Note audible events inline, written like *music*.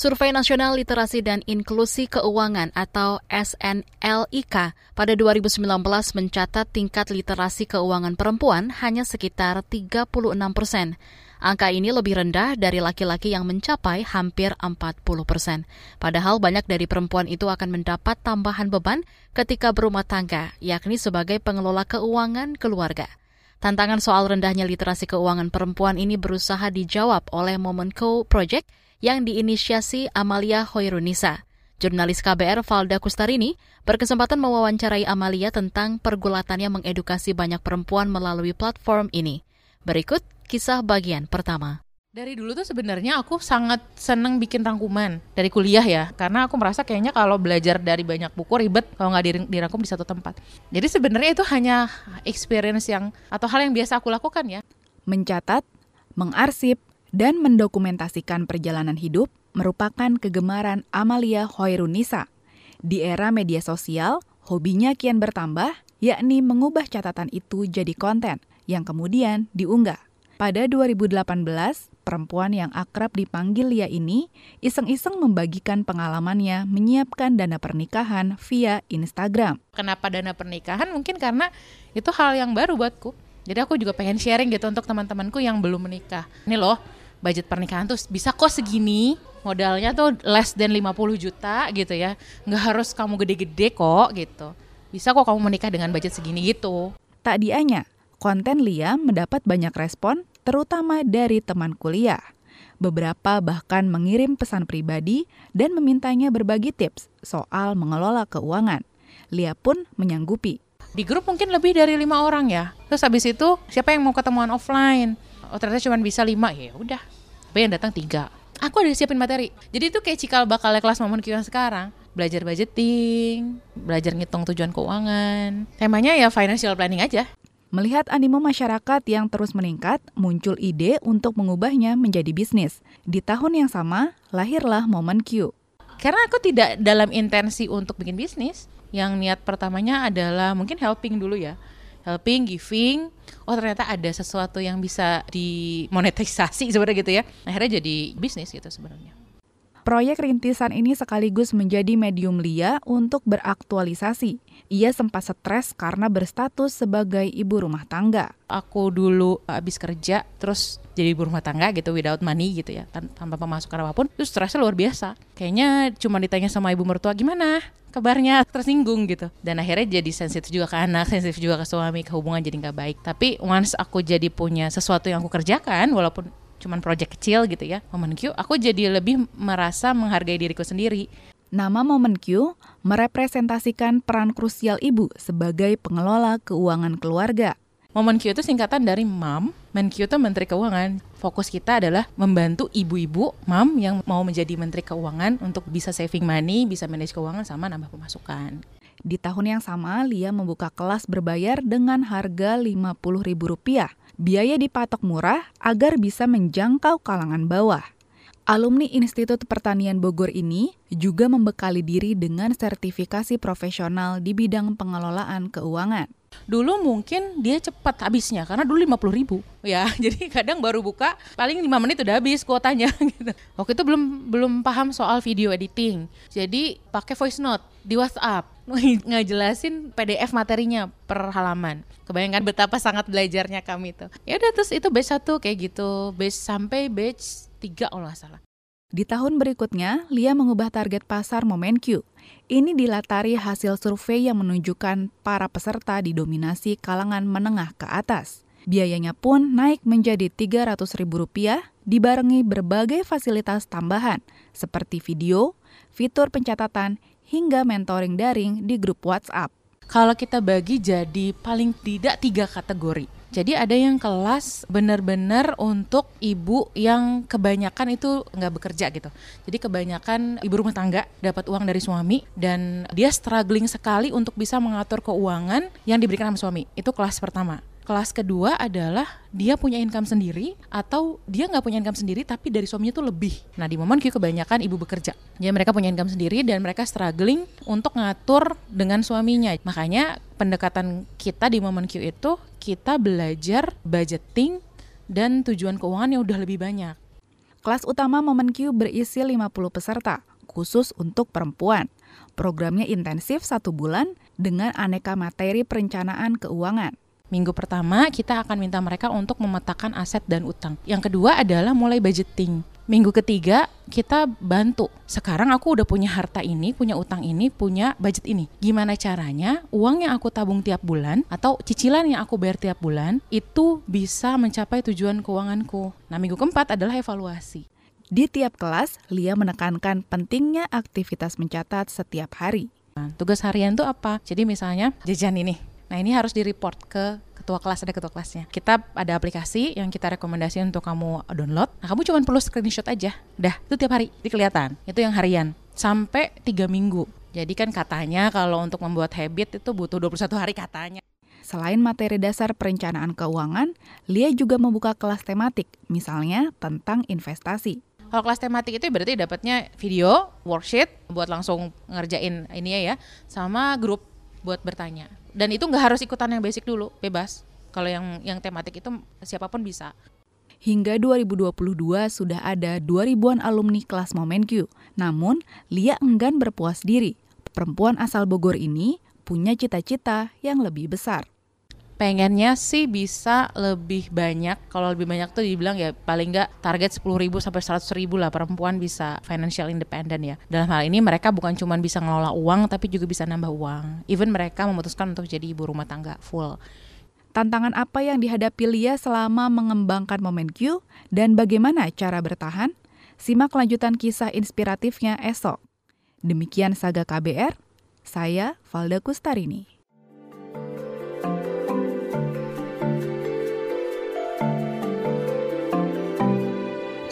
Survei Nasional Literasi dan Inklusi Keuangan atau SNLIK pada 2019 mencatat tingkat literasi keuangan perempuan hanya sekitar 36 persen. Angka ini lebih rendah dari laki-laki yang mencapai hampir 40 persen. Padahal banyak dari perempuan itu akan mendapat tambahan beban ketika berumah tangga, yakni sebagai pengelola keuangan keluarga. Tantangan soal rendahnya literasi keuangan perempuan ini berusaha dijawab oleh Moment Co Project yang diinisiasi Amalia Hoirunisa. Jurnalis KBR Valda Kustarini berkesempatan mewawancarai Amalia tentang pergulatannya mengedukasi banyak perempuan melalui platform ini. Berikut kisah bagian pertama. Dari dulu tuh sebenarnya aku sangat seneng bikin rangkuman dari kuliah ya, karena aku merasa kayaknya kalau belajar dari banyak buku ribet kalau nggak dirangkum di satu tempat. Jadi sebenarnya itu hanya experience yang atau hal yang biasa aku lakukan ya. Mencatat, mengarsip, dan mendokumentasikan perjalanan hidup merupakan kegemaran Amalia Hoirunisa. Di era media sosial, hobinya kian bertambah, yakni mengubah catatan itu jadi konten yang kemudian diunggah. Pada 2018, perempuan yang akrab dipanggil Lia ini iseng-iseng membagikan pengalamannya menyiapkan dana pernikahan via Instagram. Kenapa dana pernikahan? Mungkin karena itu hal yang baru buatku. Jadi aku juga pengen sharing gitu untuk teman-temanku yang belum menikah. Ini loh, budget pernikahan tuh bisa kok segini modalnya tuh less than 50 juta gitu ya nggak harus kamu gede-gede kok gitu bisa kok kamu menikah dengan budget segini gitu tak dianya konten Lia mendapat banyak respon terutama dari teman kuliah. Beberapa bahkan mengirim pesan pribadi dan memintanya berbagi tips soal mengelola keuangan. Lia pun menyanggupi. Di grup mungkin lebih dari lima orang ya. Terus habis itu siapa yang mau ketemuan offline? Oh ternyata cuma bisa lima. Ya udah tapi yang datang? Tiga. Aku ada siapin materi. Jadi itu kayak cikal bakalnya kelas momen yang sekarang. Belajar budgeting belajar ngitung tujuan keuangan. Temanya ya financial planning aja Melihat animo masyarakat yang terus meningkat, muncul ide untuk mengubahnya menjadi bisnis. Di tahun yang sama, lahirlah Momen Q. Karena aku tidak dalam intensi untuk bikin bisnis, yang niat pertamanya adalah mungkin helping dulu ya helping, giving, oh ternyata ada sesuatu yang bisa dimonetisasi *laughs* sebenarnya gitu ya. Akhirnya jadi bisnis gitu sebenarnya. Proyek rintisan ini sekaligus menjadi medium Lia untuk beraktualisasi. Ia sempat stres karena berstatus sebagai ibu rumah tangga. Aku dulu habis kerja, terus jadi ibu rumah tangga gitu, without money gitu ya, tanpa pemasukan apa pun, itu stresnya luar biasa. Kayaknya cuma ditanya sama ibu mertua gimana, kabarnya tersinggung gitu dan akhirnya jadi sensitif juga ke anak sensitif juga ke suami ke hubungan jadi nggak baik tapi once aku jadi punya sesuatu yang aku kerjakan walaupun cuman project kecil gitu ya momen Q aku jadi lebih merasa menghargai diriku sendiri Nama Momen Q merepresentasikan peran krusial ibu sebagai pengelola keuangan keluarga. Momen Q itu singkatan dari MAM, Menkyu itu Menteri Keuangan. Fokus kita adalah membantu ibu-ibu, MAM yang mau menjadi Menteri Keuangan untuk bisa saving money, bisa manage keuangan sama nambah pemasukan. Di tahun yang sama, Lia membuka kelas berbayar dengan harga Rp50.000. Biaya dipatok murah agar bisa menjangkau kalangan bawah. Alumni Institut Pertanian Bogor ini juga membekali diri dengan sertifikasi profesional di bidang pengelolaan keuangan. Dulu mungkin dia cepat habisnya karena dulu 50 ribu ya *laughs* jadi kadang baru buka paling lima menit udah habis kuotanya *laughs* gitu. Waktu itu belum belum paham soal video editing jadi pakai voice note di WhatsApp ngejelasin PDF materinya per halaman. Kebayangkan betapa sangat belajarnya kami itu. Ya udah terus itu batch satu kayak gitu, batch sampai batch tiga kalau nggak salah. Di tahun berikutnya, Lia mengubah target pasar MomenQ. Ini dilatari hasil survei yang menunjukkan para peserta didominasi kalangan menengah ke atas. Biayanya pun naik menjadi Rp300.000 dibarengi berbagai fasilitas tambahan seperti video, fitur pencatatan, hingga mentoring daring di grup WhatsApp. Kalau kita bagi jadi paling tidak tiga kategori. Jadi ada yang kelas benar-benar untuk ibu yang kebanyakan itu nggak bekerja gitu. Jadi kebanyakan ibu rumah tangga dapat uang dari suami dan dia struggling sekali untuk bisa mengatur keuangan yang diberikan sama suami. Itu kelas pertama. Kelas kedua adalah dia punya income sendiri atau dia nggak punya income sendiri tapi dari suaminya tuh lebih. Nah di momen Q kebanyakan ibu bekerja. Jadi mereka punya income sendiri dan mereka struggling untuk ngatur dengan suaminya. Makanya pendekatan kita di momen Q itu kita belajar budgeting dan tujuan keuangan yang udah lebih banyak. Kelas utama Momen Q berisi 50 peserta, khusus untuk perempuan. Programnya intensif satu bulan dengan aneka materi perencanaan keuangan. Minggu pertama kita akan minta mereka untuk memetakan aset dan utang. Yang kedua adalah mulai budgeting. Minggu ketiga kita bantu. Sekarang aku udah punya harta ini, punya utang ini, punya budget ini. Gimana caranya uang yang aku tabung tiap bulan atau cicilan yang aku bayar tiap bulan itu bisa mencapai tujuan keuanganku. Nah, minggu keempat adalah evaluasi. Di tiap kelas, Lia menekankan pentingnya aktivitas mencatat setiap hari. Nah, tugas harian itu apa? Jadi misalnya jajan ini Nah ini harus di-report ke ketua kelas ada ketua kelasnya. Kita ada aplikasi yang kita rekomendasi untuk kamu download. Nah kamu cuma perlu screenshot aja. Dah itu tiap hari di kelihatan. Itu yang harian sampai tiga minggu. Jadi kan katanya kalau untuk membuat habit itu butuh 21 hari katanya. Selain materi dasar perencanaan keuangan, Lia juga membuka kelas tematik, misalnya tentang investasi. Kalau kelas tematik itu berarti dapatnya video, worksheet buat langsung ngerjain ini ya, sama grup buat bertanya dan itu nggak harus ikutan yang basic dulu bebas kalau yang yang tematik itu siapa pun bisa Hingga 2022 sudah ada 2000-an alumni kelas Momenq. Namun, Lia enggan berpuas diri. Perempuan asal Bogor ini punya cita-cita yang lebih besar pengennya sih bisa lebih banyak kalau lebih banyak tuh dibilang ya paling nggak target 10 ribu sampai 100 ribu lah perempuan bisa financial independent ya dalam hal ini mereka bukan cuma bisa ngelola uang tapi juga bisa nambah uang even mereka memutuskan untuk jadi ibu rumah tangga full Tantangan apa yang dihadapi Lia selama mengembangkan Momen Q dan bagaimana cara bertahan? Simak lanjutan kisah inspiratifnya esok. Demikian Saga KBR, saya Valda Kustarini.